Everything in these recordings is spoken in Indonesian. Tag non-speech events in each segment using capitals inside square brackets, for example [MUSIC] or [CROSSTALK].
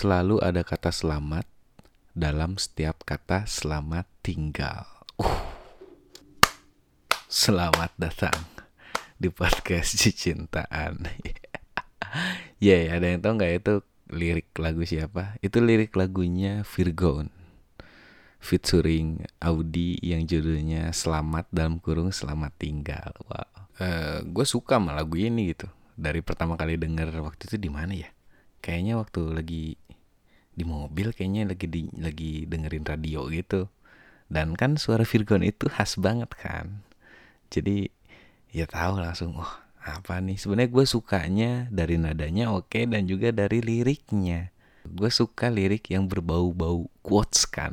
Selalu ada kata selamat dalam setiap kata selamat tinggal. Uh. Selamat datang di podcast Cintaan. [LAUGHS] Ya, yeah, ada yang tahu nggak itu lirik lagu siapa? Itu lirik lagunya Virgon featuring Audi yang judulnya Selamat dalam kurung Selamat Tinggal. Wow. Uh, gue suka sama lagu ini gitu. Dari pertama kali denger waktu itu di mana ya? Kayaknya waktu lagi di mobil kayaknya lagi di, lagi dengerin radio gitu. Dan kan suara Virgon itu khas banget kan. Jadi ya tahu langsung oh apa nih sebenarnya gue sukanya dari nadanya oke okay, dan juga dari liriknya gue suka lirik yang berbau-bau quotes kan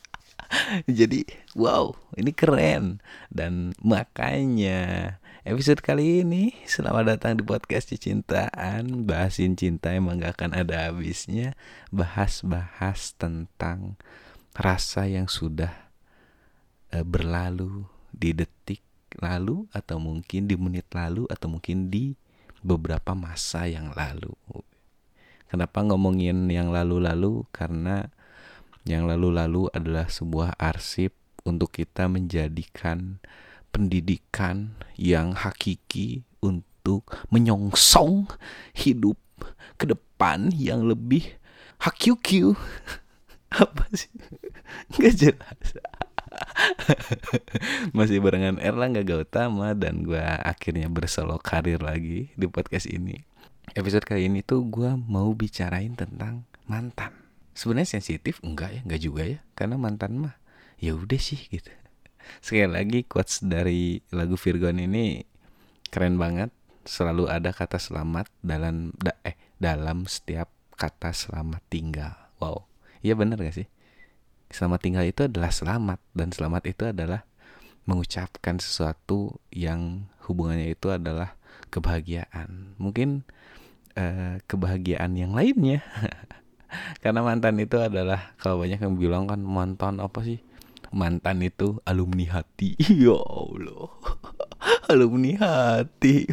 [LAUGHS] jadi wow ini keren dan makanya episode kali ini selamat datang di podcast cintaan bahasin cinta emang gak akan ada habisnya bahas-bahas tentang rasa yang sudah uh, berlalu di detik lalu atau mungkin di menit lalu atau mungkin di beberapa masa yang lalu. Kenapa ngomongin yang lalu-lalu? Karena yang lalu-lalu adalah sebuah arsip untuk kita menjadikan pendidikan yang hakiki untuk menyongsong hidup ke depan yang lebih hakyukyu. [LAUGHS] Apa sih? Gak jelas. [LAUGHS] Masih barengan Erlangga Gautama dan gue akhirnya bersolo karir lagi di podcast ini. Episode kali ini tuh gue mau bicarain tentang mantan. Sebenarnya sensitif enggak ya, enggak juga ya, karena mantan mah ya udah sih gitu. Sekali lagi quotes dari lagu Virgon ini keren banget. Selalu ada kata selamat dalam da, eh dalam setiap kata selamat tinggal. Wow, iya bener gak sih? Selamat tinggal itu adalah selamat dan selamat itu adalah mengucapkan sesuatu yang hubungannya itu adalah kebahagiaan. Mungkin eh, kebahagiaan yang lainnya. [LAUGHS] Karena mantan itu adalah kalau banyak yang bilang kan mantan apa sih? Mantan itu alumni hati. [LAUGHS] Ya Allah. [LAUGHS] alumni hati.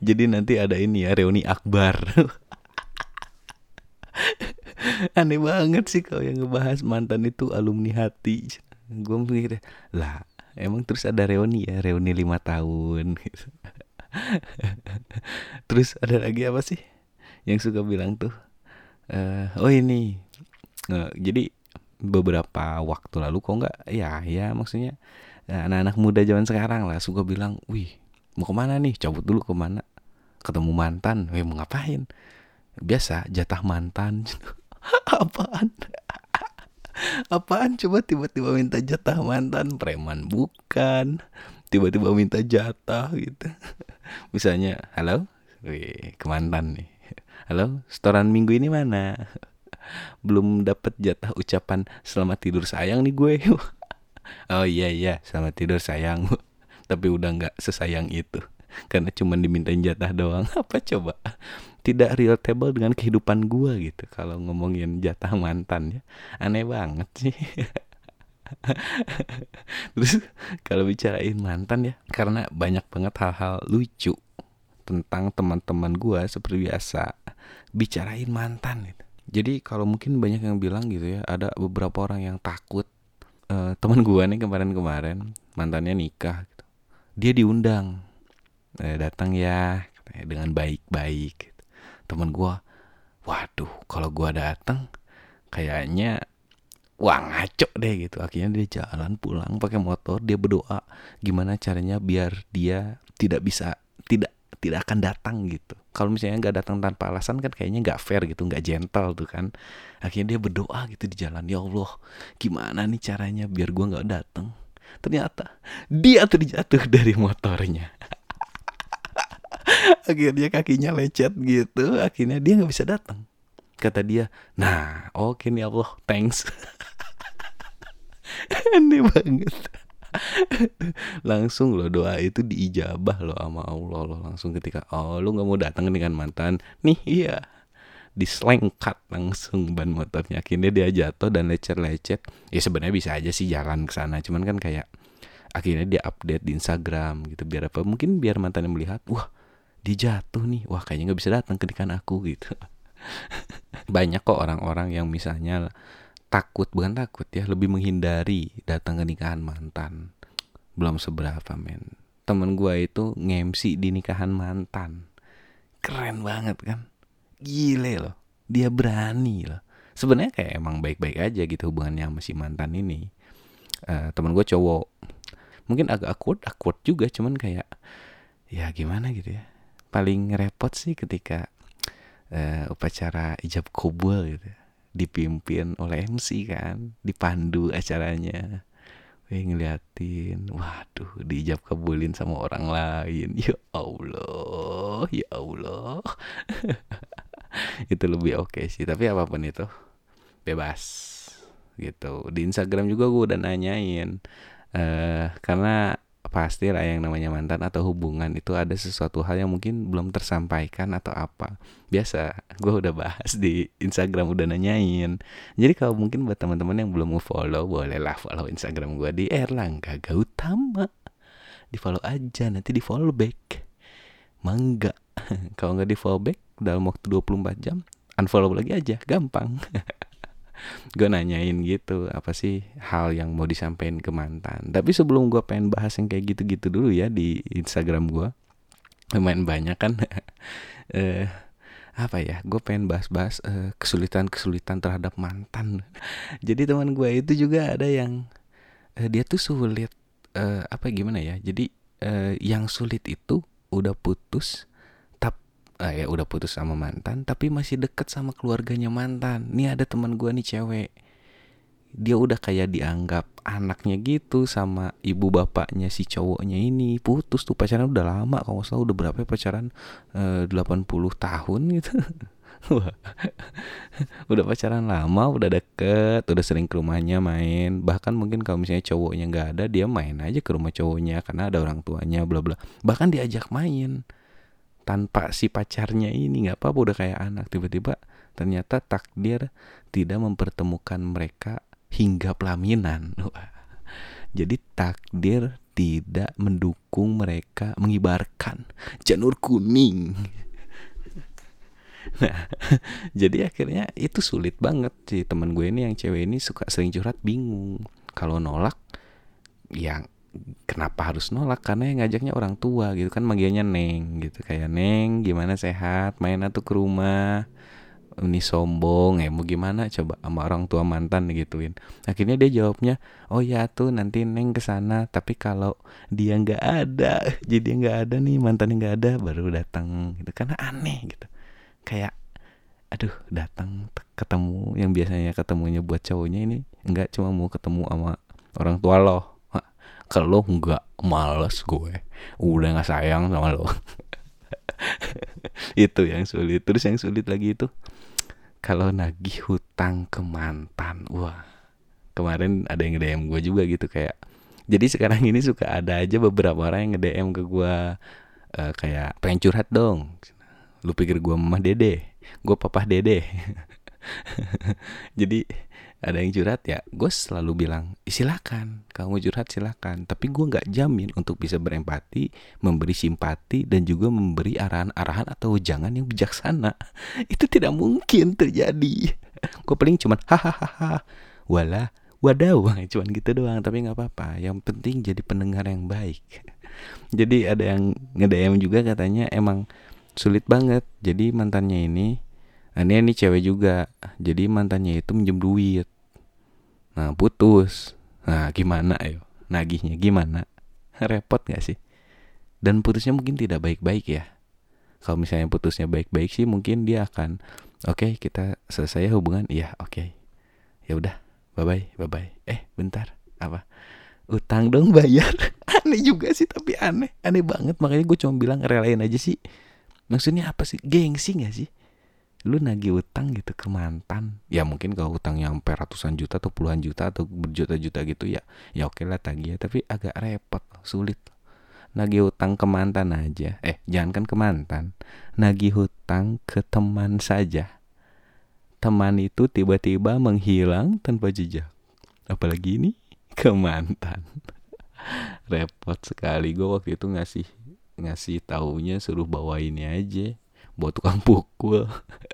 Jadi nanti ada ini ya reuni akbar. [LAUGHS] aneh banget sih kalau yang ngebahas mantan itu alumni hati gue mikir lah emang terus ada reuni ya reuni lima tahun terus ada lagi apa sih yang suka bilang tuh uh, oh ini uh, jadi beberapa waktu lalu kok nggak? Ya ya maksudnya anak-anak muda zaman sekarang lah suka bilang wih mau ke mana nih? Cabut dulu ke mana? Ketemu mantan wih mau ngapain? Biasa jatah mantan [LAUGHS] apaan? Apaan? Coba tiba-tiba minta jatah mantan preman bukan. Tiba-tiba minta jatah gitu. [LAUGHS] Misalnya halo? Wih, ke mantan nih. [LAUGHS] Halo? Setoran minggu ini mana belum dapat jatah ucapan selamat tidur sayang nih gue. [LAUGHS] Oh iya iya selamat tidur sayang. [LAUGHS] Tapi udah nggak sesayang itu. Karena cuma dimintain jatah doang. [LAUGHS] Apa coba? Tidak relatable dengan kehidupan gua gitu kalau ngomongin jatah mantan ya. Aneh banget sih. Terus kalau bicarain mantan ya karena banyak banget hal-hal lucu tentang teman-teman gua seperti biasa bicarain mantan gitu jadi kalau mungkin banyak yang bilang gitu ya ada beberapa orang yang takut uh, teman gua nih kemarin-kemarin mantannya nikah gitu. dia diundang eh, datang ya dengan baik-baik gitu. Temen gue waduh kalau gue datang kayaknya wah ngaco deh gitu. Akhirnya dia jalan pulang pakai motor dia berdoa gimana caranya biar dia tidak bisa tidak tidak akan datang gitu kalau misalnya nggak datang tanpa alasan kan kayaknya nggak fair gitu nggak gentle tuh kan. Akhirnya dia berdoa gitu di jalan ya Allah gimana nih caranya biar gue nggak datang ternyata dia terjatuh [LAUGHS] dari motornya. [LAUGHS] Akhirnya kakinya lecet gitu akhirnya dia nggak bisa datang kata dia nah oke okay nih Allah thanks. [LAUGHS] Aneh banget [LAUGHS] langsung loh doa itu diijabah loh sama Allah loh langsung ketika oh lu nggak mau datang dengan mantan? Nih iya. Diselengkat langsung ban motornya akhirnya dia jatuh dan lecet-lecet. Ya sebenarnya bisa aja sih jalan ke sana cuman kan kayak akhirnya dia update di Instagram gitu biar apa mungkin biar mantannya melihat wah dia jatuh nih wah kayaknya nggak bisa datang ke nikahan aku gitu. [LAUGHS] Banyak kok orang-orang yang misalnya takut bukan takut ya lebih menghindari datang ke nikahan mantan. Belum seberapa men. Temen gue itu ngemsi di nikahan mantan. Keren banget kan? Gile loh. Dia berani loh. Sebenarnya kayak emang baik-baik aja gitu hubungannya sama si mantan ini. Uh, temen gue cowok. Mungkin agak awkward awkward juga cuman kayak ya gimana gitu ya. Paling repot sih ketika uh, upacara ijab kubul gitu dipimpin oleh MC kan dipandu acaranya. Wih ngeliatin Waduh diijab kabulin sama orang lain. [LAUGHS] Ya Allah Ya Allah. [LAUGHS] Itu lebih oke okay sih Tapi apa pun itu Bebas Gitu. Di Instagram juga gue udah nanyain uh, Karena pasti lah yang namanya mantan atau hubungan itu ada sesuatu hal yang mungkin belum tersampaikan atau apa. Biasa [LAUGHS] gue udah bahas di Instagram udah nanyain. Jadi kalau mungkin buat teman-teman yang belum follow bolehlah follow Instagram gue di Erlangga Gautama di follow aja nanti di follow back. Mangga. [LAUGHS] Kalau nggak di follow back dalam waktu 24 jam unfollow lagi aja gampang [LAUGHS] gue nanyain gitu apa sih hal yang mau disampaikan ke mantan? Tapi sebelum gue pengen bahas yang kayak gitu-gitu dulu ya di Instagram gue lumayan banyak kan? [LAUGHS] Eh apa ya gue pengen bahas-bahas uh, kesulitan-kesulitan terhadap mantan. [LAUGHS] Jadi teman gue itu juga ada yang uh, dia tuh sulit uh, apa gimana ya? Jadi uh, yang sulit itu udah putus uh, ya udah putus sama mantan tapi masih deket sama keluarganya mantan. Nih ada teman gue nih cewek. Dia udah kayak dianggap anaknya gitu sama ibu bapaknya si cowoknya ini. Putus tuh pacaran udah lama kalau nggak salah udah berapa ya pacaran eh, uh, 80 tahun gitu. [LAUGHS] [LAUGHS] Udah pacaran lama udah deket udah sering ke rumahnya main. Bahkan mungkin kalau misalnya cowoknya nggak ada dia main aja ke rumah cowoknya karena ada orang tuanya bla bla. Bahkan diajak main tanpa si pacarnya ini nggak apa-apa udah kayak anak. Tiba-tiba ternyata takdir tidak mempertemukan mereka hingga pelaminan. [LAUGHS] Jadi takdir tidak mendukung mereka mengibarkan janur kuning. [LAUGHS] Nah [LAUGHS] jadi akhirnya itu sulit banget. Sih teman gue ini yang cewek ini suka sering curhat bingung. Kalau nolak yang kenapa harus nolak? Karena yang ngajaknya orang tua gitu. Kan manggilnya neng gitu. Kayak neng gimana? Sehat? Main atau ke rumah. Ini sombong ya mau gimana? Coba sama orang tua mantan gituin akhirnya dia jawabnya oh ya tuh nanti neng ke sana. Tapi kalau dia nggak ada jadi nggak ada nih mantan nggak ada baru datang. Gitu. Karena aneh gitu. Kayak aduh datang ketemu. Yang biasanya ketemunya buat cowoknya ini nggak cuma mau ketemu sama orang tua loh ke lo nggak males gue. Udah nggak sayang sama lo [LAUGHS] itu yang sulit. Terus yang sulit lagi itu kalau nagih hutang ke mantan. Wah kemarin ada yang nge-DM gue juga gitu kayak jadi sekarang ini suka ada aja beberapa orang yang nge-DM ke gue uh, kayak pengen curhat dong. Lu pikir gue mama dede gue papa dede. [LAUGHS] Jadi ada yang curhat ya gue selalu bilang silakan kamu curhat silakan tapi gue nggak jamin untuk bisa berempati memberi simpati dan juga memberi arahan-arahan atau jangan yang bijaksana. [LAUGHS] Itu tidak mungkin terjadi. Gue paling cuman hahaha wala wadaw. [LAUGHS] Cuman gitu doang tapi nggak apa-apa. Yang penting jadi pendengar yang baik. Jadi ada yang nge juga katanya emang sulit banget. Jadi mantannya ini ini, ini cewek juga. Jadi mantannya itu minjem duit. Nah, putus. Nah, gimana ayo? Nagihnya gimana? [LAUGHS] Repot gak sih? Dan putusnya mungkin tidak baik-baik ya. Kalau misalnya putusnya baik-baik sih mungkin dia akan oke okay, kita selesai hubungan. Iya, oke. Okay. Ya udah, bye-bye, bye-bye. Eh, bentar. Apa? Utang dong bayar. [LAUGHS] aneh juga sih tapi aneh. Aneh banget makanya gue cuma bilang relain aja sih. Maksudnya apa sih? Gengsi gak sih? Lu nagih utang gitu ke mantan. Ya mungkin kalau utang yang ratusan juta atau puluhan juta atau berjuta-juta gitu ya ya oke lah tagih ya. Tapi agak repot sulit. Nagih utang ke mantan aja. Eh jangan kan ke mantan. Nagih hutang ke teman saja. Teman itu tiba-tiba menghilang tanpa jejak. Apalagi ini ke mantan. [LAUGHS] Repot sekali. Gue waktu itu ngasih ngasih taunya suruh bawa ini aja buat tukang pukul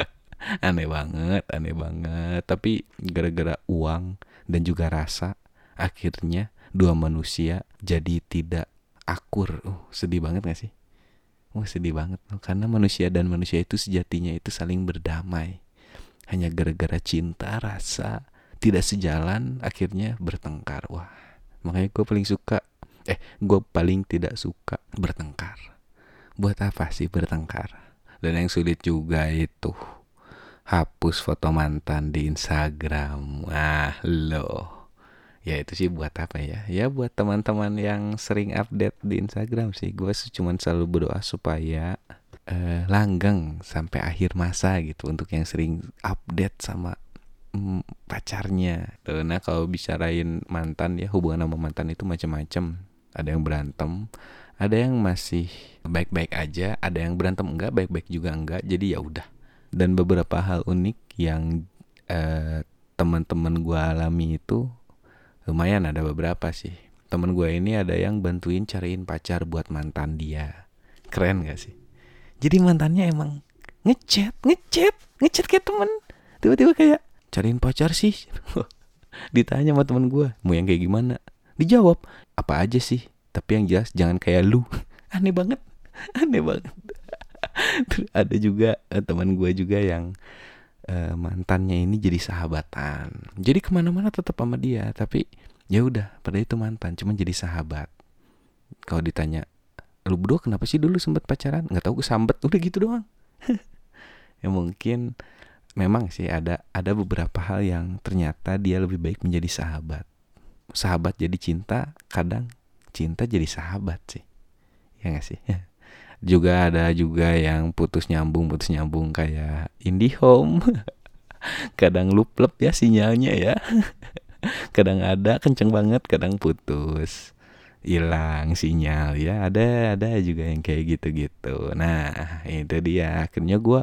[LAUGHS] aneh banget aneh banget tapi gara-gara uang dan juga rasa akhirnya dua manusia jadi tidak akur uh sedih banget gak sih Wah sedih banget karena manusia dan manusia itu sejatinya itu saling berdamai. Hanya gara-gara cinta rasa tidak sejalan akhirnya bertengkar. Wah makanya gue paling suka eh gue paling tidak suka bertengkar. Buat apa sih bertengkar? Dan yang sulit juga itu hapus foto mantan di Instagram. Ah loh ya itu sih buat apa ya? Ya buat teman-teman yang sering update di Instagram sih. Gue cuma selalu berdoa supaya uh, langgeng sampai akhir masa gitu untuk yang sering update sama mm, pacarnya. Nah kalau bicarain mantan ya hubungan sama mantan itu macam-macam ada yang berantem ada yang masih baik-baik aja ada yang berantem enggak baik-baik juga enggak jadi ya udah. Dan beberapa hal unik yang uh, teman-teman gue alami itu lumayan ada beberapa sih. Temen gue ini ada yang bantuin cariin pacar buat mantan dia. Keren gak sih? Jadi mantannya emang ngechat ngechat ngechat kayak temen. Tiba-tiba kayak cariin pacar sih? [LAUGHS] Ditanya sama temen gue mau yang kayak gimana? Dijawab apa aja sih? Tapi yang jelas jangan kayak lu. [LAUGHS] Aneh banget [LAUGHS] aneh banget. Ada juga uh, teman gue juga yang uh, mantannya ini jadi sahabatan. Jadi ke mana-mana tetap sama dia tapi ya udah pada itu mantan cuma jadi sahabat. Kalau ditanya lu berdua kenapa sih dulu sempat pacaran? Nggak tahu kesambet udah gitu doang. [LAUGHS] Ya mungkin memang sih ada ada beberapa hal yang ternyata dia lebih baik menjadi sahabat. Sahabat jadi cinta kadang cinta jadi sahabat sih. Ya nggak sih [LAUGHS] juga ada juga yang putus nyambung putus nyambung kayak IndiHome. [LAUGHS] Kadang luplep ya sinyalnya ya. [LAUGHS] Kadang ada kenceng banget kadang putus. Hilang sinyal ya. Ada ada juga yang kayak gitu-gitu. Nah itu dia. Akhirnya gue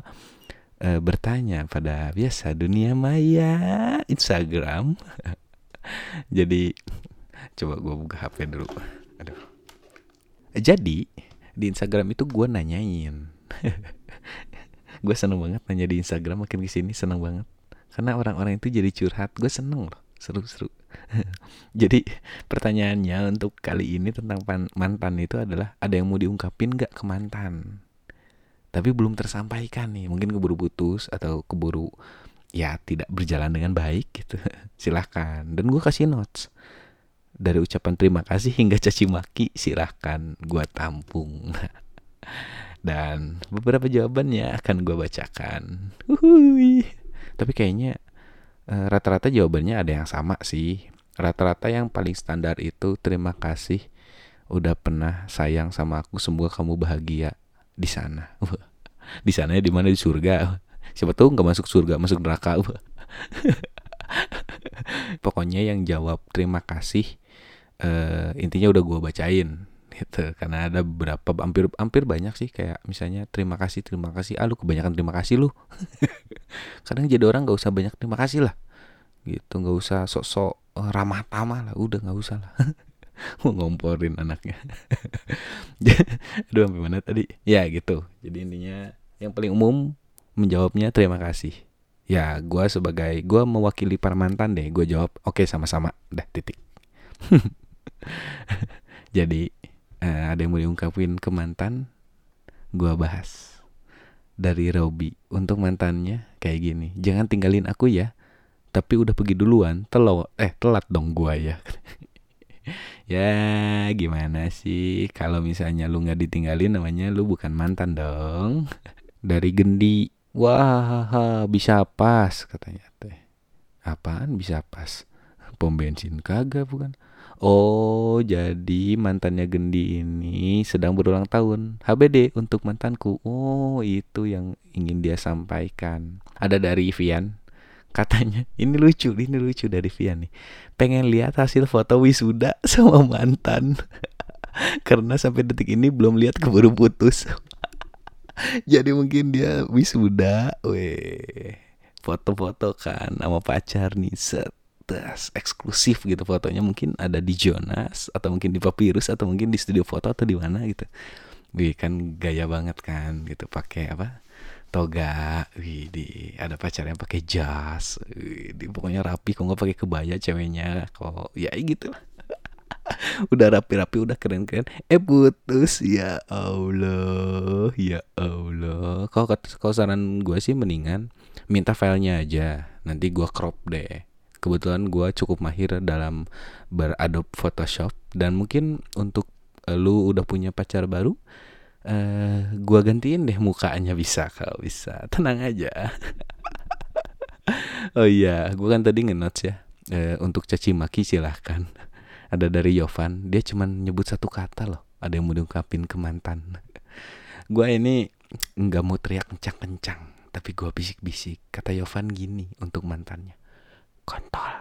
e, bertanya pada biasa dunia maya Instagram? [LAUGHS] Jadi coba gue buka HP dulu. Aduh. Jadi di Instagram itu gue nanyain. [LAUGHS] Gue seneng banget nanya di Instagram makin ke sini seneng banget. Karena orang-orang itu jadi curhat gue seneng loh seru-seru. [LAUGHS] Jadi pertanyaannya untuk kali ini tentang mantan itu adalah ada yang mau diungkapin gak ke mantan? Tapi belum tersampaikan nih mungkin keburu putus atau keburu ya tidak berjalan dengan baik gitu. [LAUGHS] Silahkan. Dan gue kasih notes dari ucapan terima kasih hingga caci maki silahkan gue tampung. [LAUGHS] Dan beberapa jawabannya akan gue bacakan. Uhui. tapi kayaknya eh, rata-rata jawabannya ada yang sama sih. Rata-rata yang paling standar itu terima kasih udah pernah sayang sama aku semoga kamu bahagia di sana. Di sana ya di mana? Di surga. Siapa tahu nggak masuk surga masuk neraka. [LAUGHS] Pokoknya yang jawab terima kasih uh, intinya udah gue bacain [LAUGHS] gitu. Karena ada beberapa hampir hampir banyak sih kayak misalnya terima kasih terima kasih. Ah lu kebanyakan terima kasih lu. [LAUGHS] Kadang jadi orang nggak usah banyak terima kasih lah gitu. Nggak usah sok-sok uh, ramah tamah lah udah nggak usah lah. [LAUGHS] Mau ngomporin anaknya. Aduh sampai mana tadi? Ya gitu. Jadi intinya yang paling umum menjawabnya terima kasih. Ya gue sebagai gue mewakili para mantan deh gue jawab oke okay, sama-sama. Dah titik [LAUGHS] Jadi uh, ada yang mau diungkapin ke mantan, gua bahas dari Robi untuk mantannya kayak gini. Jangan tinggalin aku ya. Tapi udah pergi duluan, telo eh telat dong gua ya. [LAUGHS] ya gimana sih kalau misalnya lu nggak ditinggalin namanya lu bukan mantan dong. [LAUGHS] Dari Gendi, wah bisa pas katanya teh. Apaan bisa pas? Pom bensin kagak bukan? Oh, jadi mantannya Gendi ini sedang berulang tahun. HBD untuk mantanku. Oh, itu yang ingin dia sampaikan. Ada dari Vian. Katanya, ini lucu, ini lucu dari Vian nih. Pengen lihat hasil foto wisuda [LAUGHS] sama mantan. [LAUGHS] Karena sampai detik ini belum lihat keburu putus. [LAUGHS] jadi mungkin dia wisuda, weh. Foto-foto kan sama pacar nih, set tas eksklusif gitu fotonya. Mungkin ada di Jonas atau mungkin di Papyrus atau mungkin di studio foto atau di mana gitu. Wih kan gaya banget kan gitu. Pakai apa? Toga, di ada pacarnya pakai jas, di pokoknya rapi, kok nggak pakai kebaya ceweknya, kok ya gitu. Lah. [LAUGHS] udah rapi-rapi udah keren-keren. Eh putus. Ya Allah ya Allah. Kalau kalau saran gue sih mendingan minta filenya aja. Nanti gue crop deh kebetulan gue cukup mahir dalam beradopt Photoshop. Dan mungkin untuk lu udah punya pacar baru uh, gua gantiin deh mukanya bisa kalau bisa. [LAUGHS] Tenang aja. [LAUGHS] Oh iya gua kan tadi ngenotes ya uh, untuk caci maki silahkan. [LAUGHS] Ada dari Yovan dia cuma nyebut satu kata loh. Ada yang mau diungkapin ke mantan. Gua ini nggak mau teriak kencang-kencang tapi gua bisik-bisik. Kata Yovan gini untuk mantannya kontol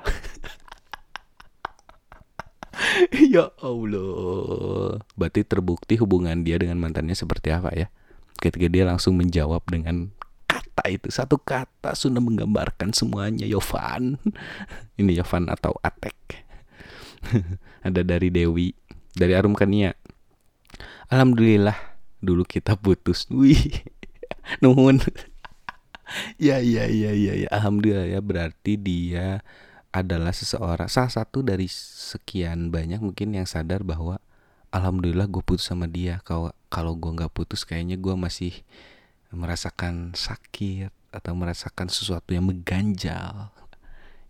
[LAUGHS] ya Allah. Berarti terbukti hubungan dia dengan mantannya seperti apa ya? Ketika dia langsung menjawab dengan kata itu satu kata sudah menggambarkan semuanya Yovan. [LAUGHS] Ini Yovan atau Atek. [LAUGHS] Ada dari Dewi, dari Arum Kania. Alhamdulillah dulu kita putus. Wih. Nuhun. Ya ya ya ya ya. Alhamdulillah ya berarti dia adalah seseorang salah satu dari sekian banyak mungkin yang sadar bahwa alhamdulillah gue putus sama dia. Kalau kalau gue nggak putus kayaknya gue masih merasakan sakit atau merasakan sesuatu yang mengganjal.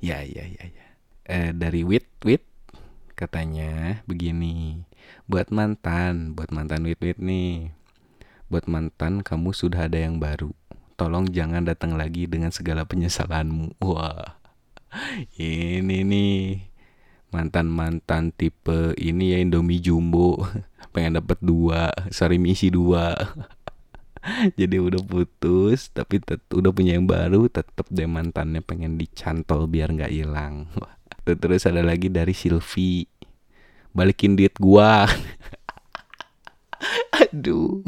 Ya ya ya ya. Eh, dari wit wit katanya begini buat mantan buat mantan wit wit nih. Buat mantan kamu sudah ada yang baru tolong jangan datang lagi dengan segala penyesalanmu. Wah ini nih mantan-mantan tipe ini ya Indomie Jumbo. [LAUGHS] Pengen dapat dua sari misi dua. [LAUGHS] Jadi udah putus tapi udah punya yang baru tetap deh mantannya pengen dicantol biar nggak hilang. Terus ada lagi dari Silvi balikin duit gua. [LAUGHS] Aduh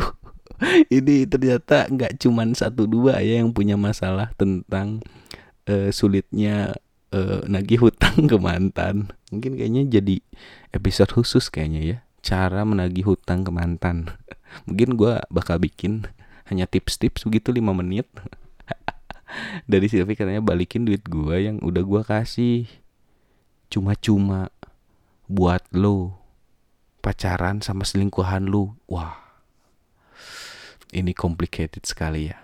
[LAUGHS] ini ternyata nggak cuman satu dua ya yang punya masalah tentang uh, sulitnya uh, nagih hutang [LAUGHS] ke mantan. Mungkin kayaknya jadi episode khusus kayaknya ya. Cara menagih hutang ke mantan. [LAUGHS] Mungkin gue bakal bikin hanya tips-tips begitu 5 menit. Dari Silvi katanya balikin duit gue yang udah gue kasih. Cuma-cuma buat lo pacaran sama selingkuhan lu. Wah. Ini complicated sekali ya.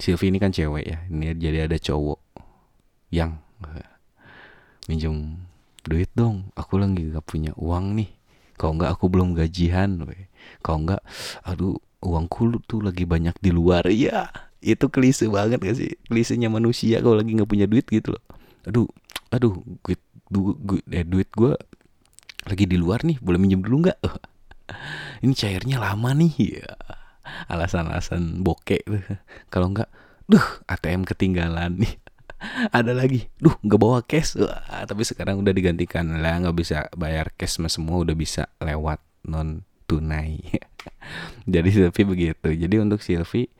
Silvi ini kan cewek ya. Ini jadi ada cowok yang minjem duit dong. Aku lagi gak punya uang nih. Kalau nggak aku belum gajian kalau nggak aduh uangku tuh lagi banyak di luar. Ya itu klise banget gak sih? Klisenya manusia kalau lagi nggak punya duit gitu loh. Aduh aduh duit du, du, eh, duit gue lagi di luar nih. Boleh minjem dulu nggak? Ini cairnya lama nih. Ya alasan-alasan bokek kalau nggak duh ATM ketinggalan nih. [LAUGHS] Ada lagi duh nggak bawa cash. Wah, tapi sekarang udah digantikan. Lah nggak bisa bayar cash mas semua udah bisa lewat non tunai [LAUGHS] jadi Silvi begitu. Jadi untuk Silvi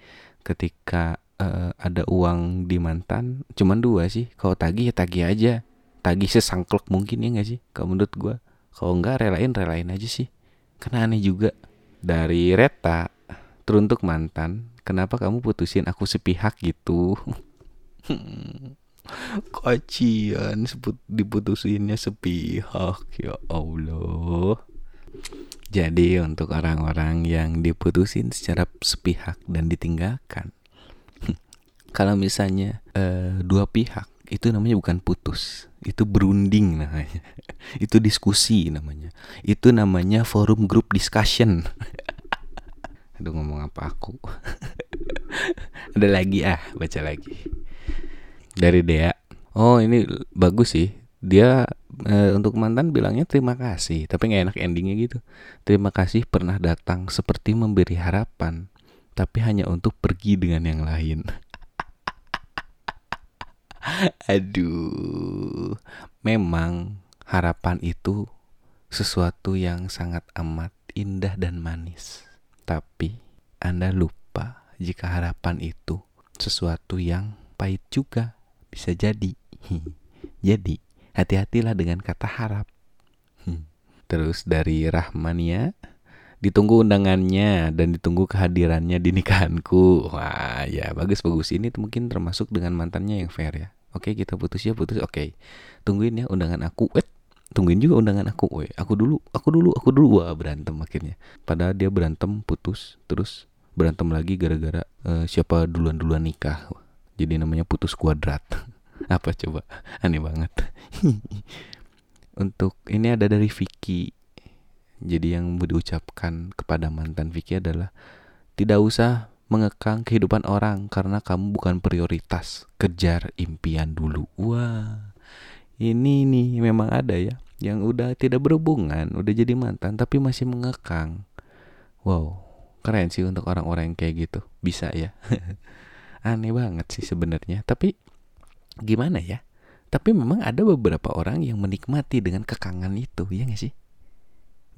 ketika uh, ada uang di mantan cuman dua sih. Kalau tagih ya tagih aja. Tagih sesangklek mungkin ya nggak sih? Kalau menurut gue kalau nggak relain relain aja sih. Karena aneh juga. Dari Reta teruntuk mantan kenapa kamu putusin aku sepihak gitu [LAUGHS] Kacian sebut diputusinnya sepihak ya Allah. Jadi untuk orang-orang yang diputusin secara sepihak dan ditinggalkan, [LAUGHS] kalau misalnya uh, dua pihak itu namanya bukan putus, itu berunding namanya, [LAUGHS] itu diskusi namanya, itu namanya forum group discussion. Aduh ngomong apa aku? [LAUGHS] Ada lagi ah, baca lagi dari Dea. Oh ini bagus sih. Dia e, untuk mantan bilangnya terima kasih, tapi nggak enak endingnya gitu. Terima kasih pernah datang seperti memberi harapan, tapi hanya untuk pergi dengan yang lain. [LAUGHS] Aduh, memang harapan itu sesuatu yang sangat amat indah dan manis. Tapi Anda lupa jika harapan itu sesuatu yang pahit juga bisa jadi. [LAUGHS] jadi, hati-hatilah dengan kata harap. [LAUGHS] Terus dari Rahmania, ditunggu undangannya dan ditunggu kehadirannya di nikahanku. Wah ya bagus bagus. Ini mungkin termasuk dengan mantannya yang fair ya. Oke kita putus ya putus. Oke tungguin ya undangan aku. Eh tungguin juga undangan aku. Weh aku dulu aku dulu aku dulu. Wah berantem akhirnya. Padahal dia berantem putus terus berantem lagi gara-gara uh, siapa duluan duluan nikah jadi namanya putus kuadrat. [LAUGHS] Apa coba? Aneh banget. [LAUGHS] Untuk ini ada dari Vicky. Jadi yang diucapkan kepada mantan Vicky adalah tidak usah mengekang kehidupan orang karena kamu bukan prioritas. Kejar impian dulu. Wah. Ini nih memang ada ya yang udah tidak berhubungan, udah jadi mantan tapi masih mengekang. Wow, keren sih untuk orang-orang yang kayak gitu. Bisa ya. [LAUGHS] Aneh banget sih sebenarnya, tapi gimana ya? Tapi memang ada beberapa orang yang menikmati dengan kekangan itu, ya gak sih?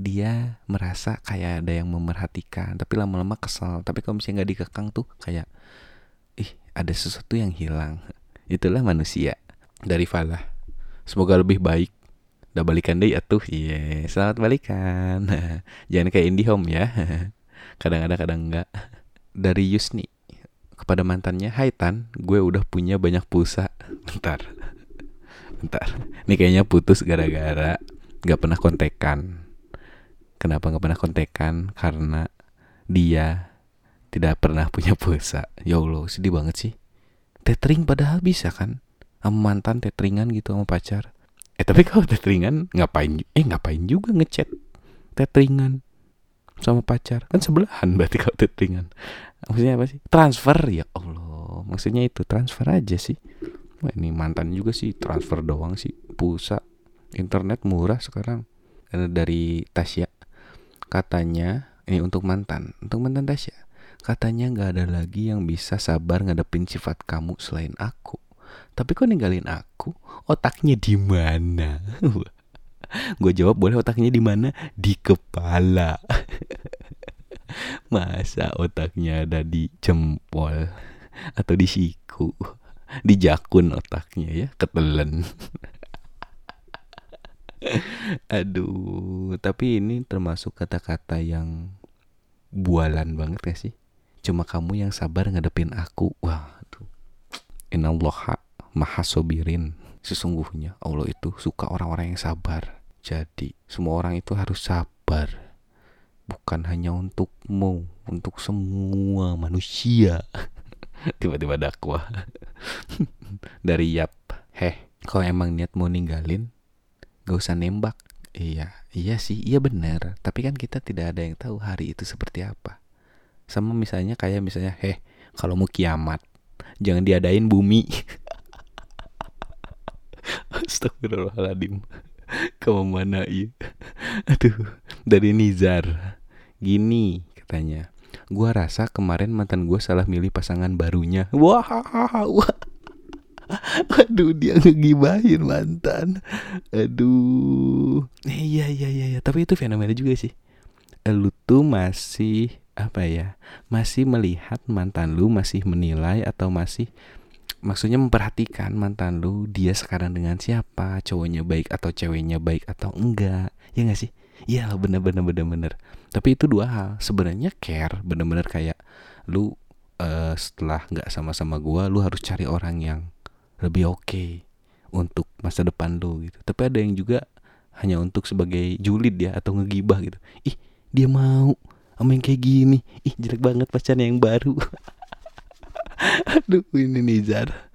dia merasa kayak ada yang memerhatikan tapi lama-lama kesel tapi kalau misalnya nggak dikekang tuh kayak ih ada sesuatu yang hilang itulah manusia dari Falah semoga lebih baik udah balikan deh atuh iya yeah. selamat balikan [LAUGHS] jangan kayak IndiHome ya [LAUGHS] kadang ada kadang enggak dari Yusni kepada mantannya Hai Tan gue udah punya banyak pulsa [LAUGHS] bentar bentar ini kayaknya putus gara-gara nggak pernah kontekan Kenapa nggak pernah kontekan? Karena dia tidak pernah punya pulsa. Ya Allah, sedih banget sih. Tethering padahal bisa kan? Sama mantan tetheringan gitu sama pacar. Eh tapi kalau tetheringan ngapain? Eh ngapain juga ngechat tetheringan sama pacar? Kan sebelahan berarti kalau tetheringan. Maksudnya apa sih? Transfer ya Allah. Maksudnya itu transfer aja sih. Wah, ini mantan juga sih transfer doang sih. Pulsa internet murah sekarang. Dari Tasya Katanya, ini untuk mantan, untuk mantan Tasya. Katanya nggak ada lagi yang bisa sabar ngadepin sifat kamu selain aku. Tapi kok ninggalin aku? Otaknya di mana? [LAUGHS] Gue jawab boleh otaknya di mana? Di kepala. [LAUGHS] Masa otaknya ada di jempol atau di siku? Di jakun otaknya ya, ketelen. [LAUGHS] Aduh, tapi ini termasuk kata-kata yang bualan banget gak sih? Cuma kamu yang sabar ngadepin aku. Wah, tuh. Innallaha maha sobirin. Sesungguhnya Allah itu suka orang-orang yang sabar. Jadi, semua orang itu harus sabar. Bukan hanya untukmu, untuk semua manusia. [LAUGHS] Tiba-tiba dakwah. [LAUGHS] Dari Yap. Heh, kalau emang niat mau ninggalin, gak usah nembak iya iya sih iya benar tapi kan kita tidak ada yang tahu hari itu seperti apa sama misalnya kayak misalnya heh kalau mau kiamat jangan diadain bumi [LAUGHS] Astagfirullahaladzim. Kamu mana iya Aduh Dari Nizar. Gini katanya. Gua rasa kemarin mantan gue salah milih pasangan barunya. Wah, wah. Aduh dia ngegibahin mantan. Aduh. Iya iya iya ya. Tapi itu fenomena juga sih. Lu tuh masih Apa ya Masih melihat mantan lu Masih menilai atau masih Maksudnya memperhatikan mantan lu Dia sekarang dengan siapa Cowoknya baik atau ceweknya baik atau enggak. Ya gak sih? Iya bener-bener bener-bener. Tapi itu dua hal. Sebenarnya care Bener-bener kayak Lu uh, setelah nggak sama-sama gua Lu harus cari orang yang lebih oke okay untuk masa depan lo gitu. Tapi ada yang juga hanya untuk sebagai julid ya atau ngegibah gitu. Ih dia mau sama yang kayak gini. Ih jelek banget pacarnya yang baru [LAUGHS] aduh ini Nizar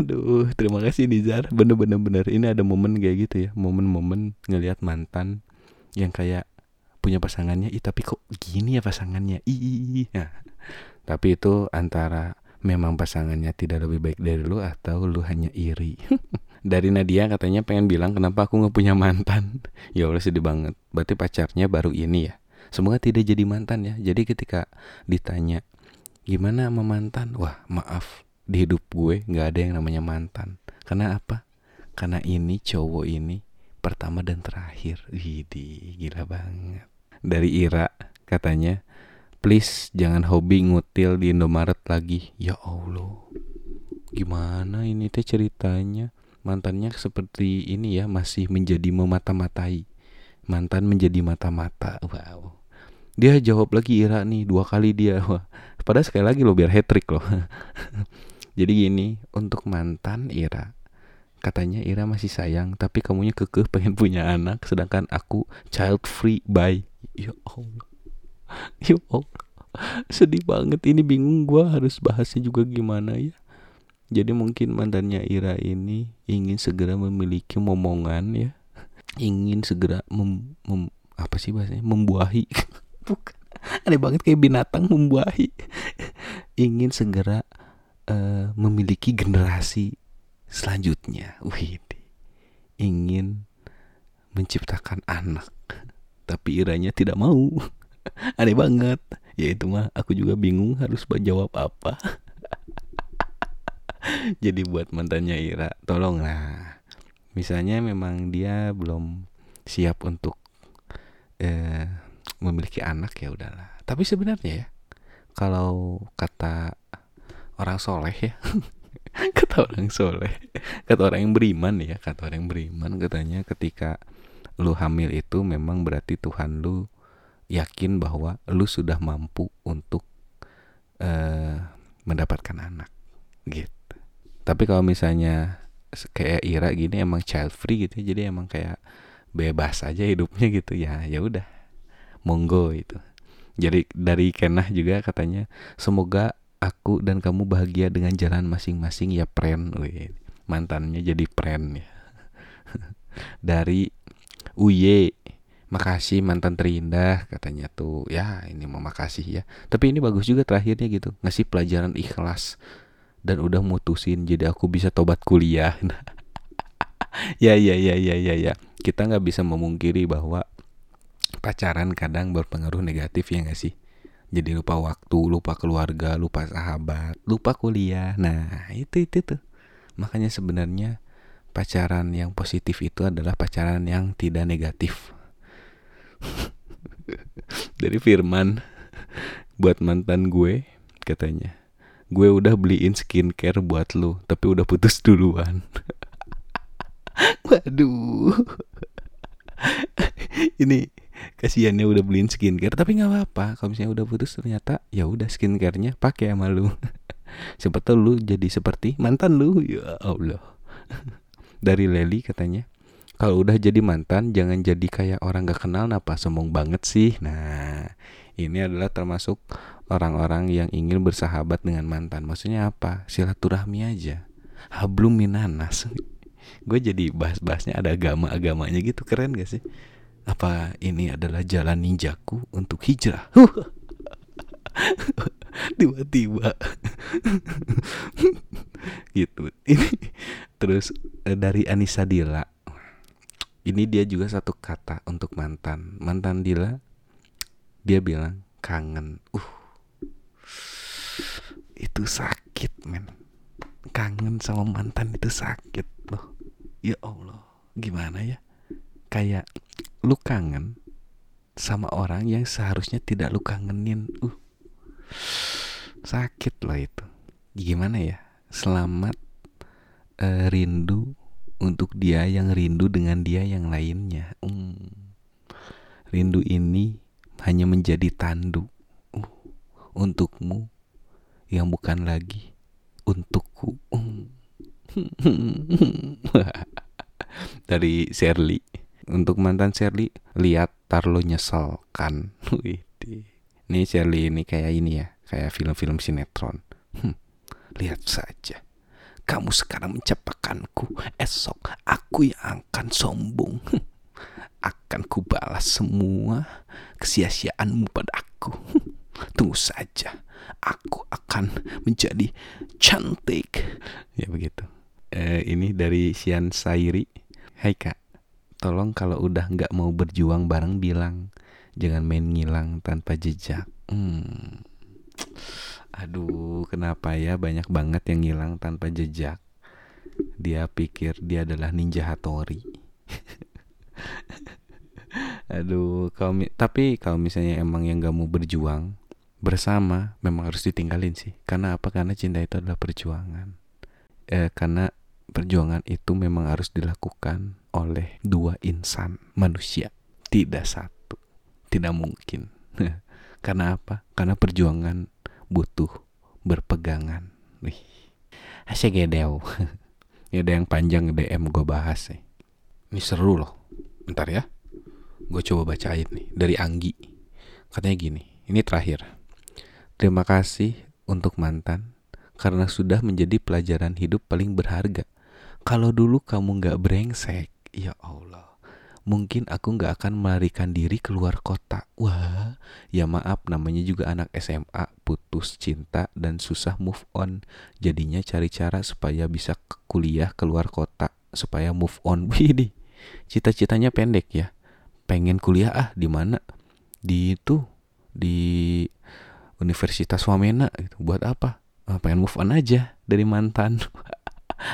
aduh terima kasih Nizar bener-bener bener ini ada momen kayak gitu ya momen-momen ngelihat mantan yang kayak punya pasangannya ih tapi kok gini ya pasangannya ih nah, tapi itu antara memang pasangannya tidak lebih baik dari lu atau lu hanya iri. [LAUGHS] dari Nadia katanya pengen bilang kenapa aku nggak punya mantan. [LAUGHS] ya Allah sedih banget. Berarti pacarnya baru ini ya. Semoga tidak jadi mantan ya. Jadi ketika ditanya gimana sama mantan, wah maaf di hidup gue nggak ada yang namanya mantan. Karena apa? Karena ini cowok ini pertama dan terakhir. Widih, gila banget. Dari Ira katanya Please jangan hobi ngutil di Indomaret lagi. Ya Allah. Gimana ini teh ceritanya? Mantannya seperti ini ya, masih menjadi memata-matai. Mantan menjadi mata-mata. Wow. Dia jawab lagi Ira nih dua kali dia. [LAUGHS] Wah padahal sekali lagi lo biar hat trick loh. [LAUGHS] Jadi gini untuk mantan Ira katanya Ira masih sayang tapi kamunya kekeh [LAUGHS] pengen punya anak sedangkan aku child free by. Ya Allah. Ya Allah. Sedih banget ini bingung gua harus bahasnya juga gimana ya. Jadi mungkin mantannya Ira ini ingin segera memiliki momongan ya. Ingin segera mem, mem apa sih bahasanya? Membuahi bukan aneh banget kayak binatang membuahi. Ingin segera uh, memiliki generasi selanjutnya. Wih ingin menciptakan anak tapi iranya tidak mau. Aneh banget. Ya itu mah aku juga bingung harus jawab apa. [LAUGHS] Jadi buat mantannya Ira tolonglah. Misalnya memang dia belum siap untuk eh, memiliki anak ya udahlah. Tapi sebenarnya ya kalau kata orang soleh ya [LAUGHS] kata orang soleh kata orang yang beriman ya kata orang yang beriman katanya ketika lu hamil itu memang berarti Tuhan lu yakin bahwa lu sudah mampu untuk uh, mendapatkan anak gitu. Tapi kalau misalnya kayak Ira gini emang child free gitu ya, jadi emang kayak bebas aja hidupnya gitu ya ya udah monggo itu jadi dari Kenah juga katanya semoga aku dan kamu bahagia dengan jalan masing-masing ya pren. Mantannya jadi pren ya. [LAUGHS] Dari Uye makasih mantan terindah katanya tuh. Ya ini mau makasih ya. Tapi ini bagus juga terakhirnya gitu. Ngasih pelajaran ikhlas dan udah mutusin jadi aku bisa tobat kuliah. [LAUGHS] Ya ya ya ya ya ya. Kita nggak bisa memungkiri bahwa pacaran kadang berpengaruh negatif ya gak sih? Jadi lupa waktu lupa keluarga lupa sahabat lupa kuliah. Nah itu itu tuh. Makanya sebenarnya pacaran yang positif itu adalah pacaran yang tidak negatif. [LAUGHS] Dari Firman buat mantan gue katanya gue udah beliin skincare buat lu tapi udah putus duluan. [LAUGHS] Waduh. [LAUGHS] Ini kasihannya udah beliin skincare tapi nggak apa-apa. Kalau misalnya udah putus ternyata ya udah skincarenya pakai sama lu. [LAUGHS] Tahu lu jadi seperti mantan lu. Ya Allah. [LAUGHS] Dari Leli katanya kalau udah jadi mantan jangan jadi kayak orang gak kenal napa sombong banget sih? Nah ini adalah termasuk orang-orang yang ingin bersahabat dengan mantan. Maksudnya apa? Silaturahmi aja. Hablum minanas [LAUGHS] gue jadi bahas-bahasnya ada agama-agamanya gitu. Keren gak sih apa ini adalah jalan ninjaku untuk hijrah? [LAUGHS] Tiba-tiba. [LAUGHS] Gitu. Ini terus eh, dari Anissa Dila. Ini dia juga satu kata untuk mantan. Mantan Dila dia bilang kangen. Uh. Itu sakit men. Kangen sama mantan itu sakit loh. Ya Allah gimana ya? Kayak lu kangen sama orang yang seharusnya tidak lu kangenin. Uh sakit loh itu. Gimana ya? Selamat uh, rindu untuk dia yang rindu dengan dia yang lainnya. Hmm. rindu ini hanya menjadi tandu uh, untukmu yang bukan lagi untukku. Hmm. [LAUGHS] dari Shirley untuk mantan Shirley lihat Tarlo nyesel kan? [LAUGHS] Ini Shirley ini kayak ini ya kayak film-film sinetron. Hm, lihat saja. Kamu sekarang mencapakanku esok aku yang akan sombong. Hm, akan kubalas semua kesia-siaanmu padaku hm, tunggu saja. Aku akan menjadi cantik. Ya begitu. Eh, ini dari Sian Sairi. Hai kak tolong kalau udah nggak mau berjuang bareng bilang. Jangan main ngilang tanpa jejak. Hmm. aduh kenapa ya banyak banget yang ngilang tanpa jejak? Dia pikir dia adalah ninja Hattori. [LAUGHS] Aduh kalau tapi kalau misalnya emang yang gak mau berjuang bersama memang harus ditinggalin sih. Karena apa? Karena cinta itu adalah perjuangan. Eh, karena perjuangan itu memang harus dilakukan oleh dua insan manusia, tidak satu. Tidak mungkin. [LAUGHS] Karena apa? Karena perjuangan butuh berpegangan. Wih, asik gedeo. Ini [LAUGHS] ada yang panjang DM gue bahas nih. Ini seru loh. Bentar ya. Gue coba bacain nih dari Anggi. Katanya gini, ini terakhir. Terima kasih untuk mantan karena sudah menjadi pelajaran hidup paling berharga. Kalau dulu kamu nggak brengsek, ya Allah, mungkin aku nggak akan melarikan diri keluar kota. Wah, ya maaf, namanya juga anak SMA, putus cinta dan susah move on. Jadinya cari cara supaya bisa kuliah keluar kota, supaya move on. [LAUGHS] Wih, cita-citanya pendek ya pengen kuliah ah di mana di itu di Universitas Wamena gitu. buat apa ah, pengen move on aja dari mantan [LAUGHS]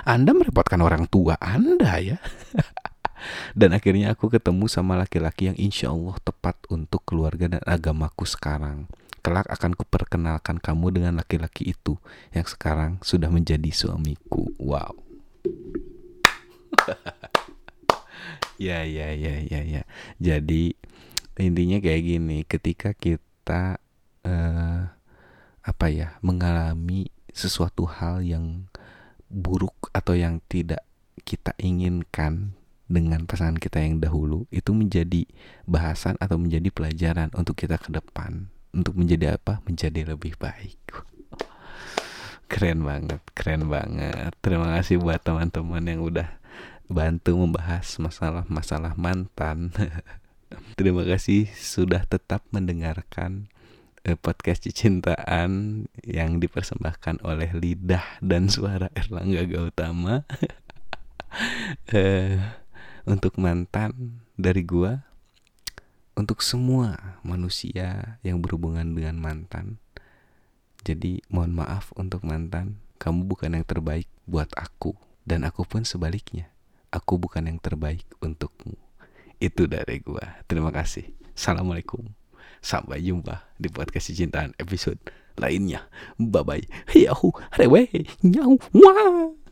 Anda merepotkan orang tua Anda ya. [LAUGHS] Dan akhirnya aku ketemu sama laki-laki yang insya Allah tepat untuk keluarga dan agamaku sekarang. Kelak akan kuperkenalkan kamu dengan laki-laki itu yang sekarang sudah menjadi suamiku. Wow. [LAUGHS] Ya ya ya ya ya. Jadi intinya kayak gini ketika kita uh, apa ya mengalami sesuatu hal yang buruk atau yang tidak kita inginkan dengan pasangan kita yang dahulu itu menjadi bahasan atau menjadi pelajaran untuk kita ke depan. Untuk menjadi apa? Menjadi lebih baik. Keren banget keren banget. Terima kasih buat teman-teman yang udah bantu membahas masalah-masalah mantan. [LAUGHS] Terima kasih sudah tetap mendengarkan podcast cintaan yang dipersembahkan oleh lidah dan suara Erlangga Gautama. [LAUGHS] eh, untuk mantan dari gua, untuk semua manusia yang berhubungan dengan mantan. Jadi mohon maaf untuk mantan, kamu bukan yang terbaik buat aku dan aku pun sebaliknya aku bukan yang terbaik untukmu. Itu dari gua. Terima kasih. Assalamualaikum. Sampai jumpa di podcast cintaan episode lainnya. Bye bye. Yahoo. Rewe. Nyau. Wah.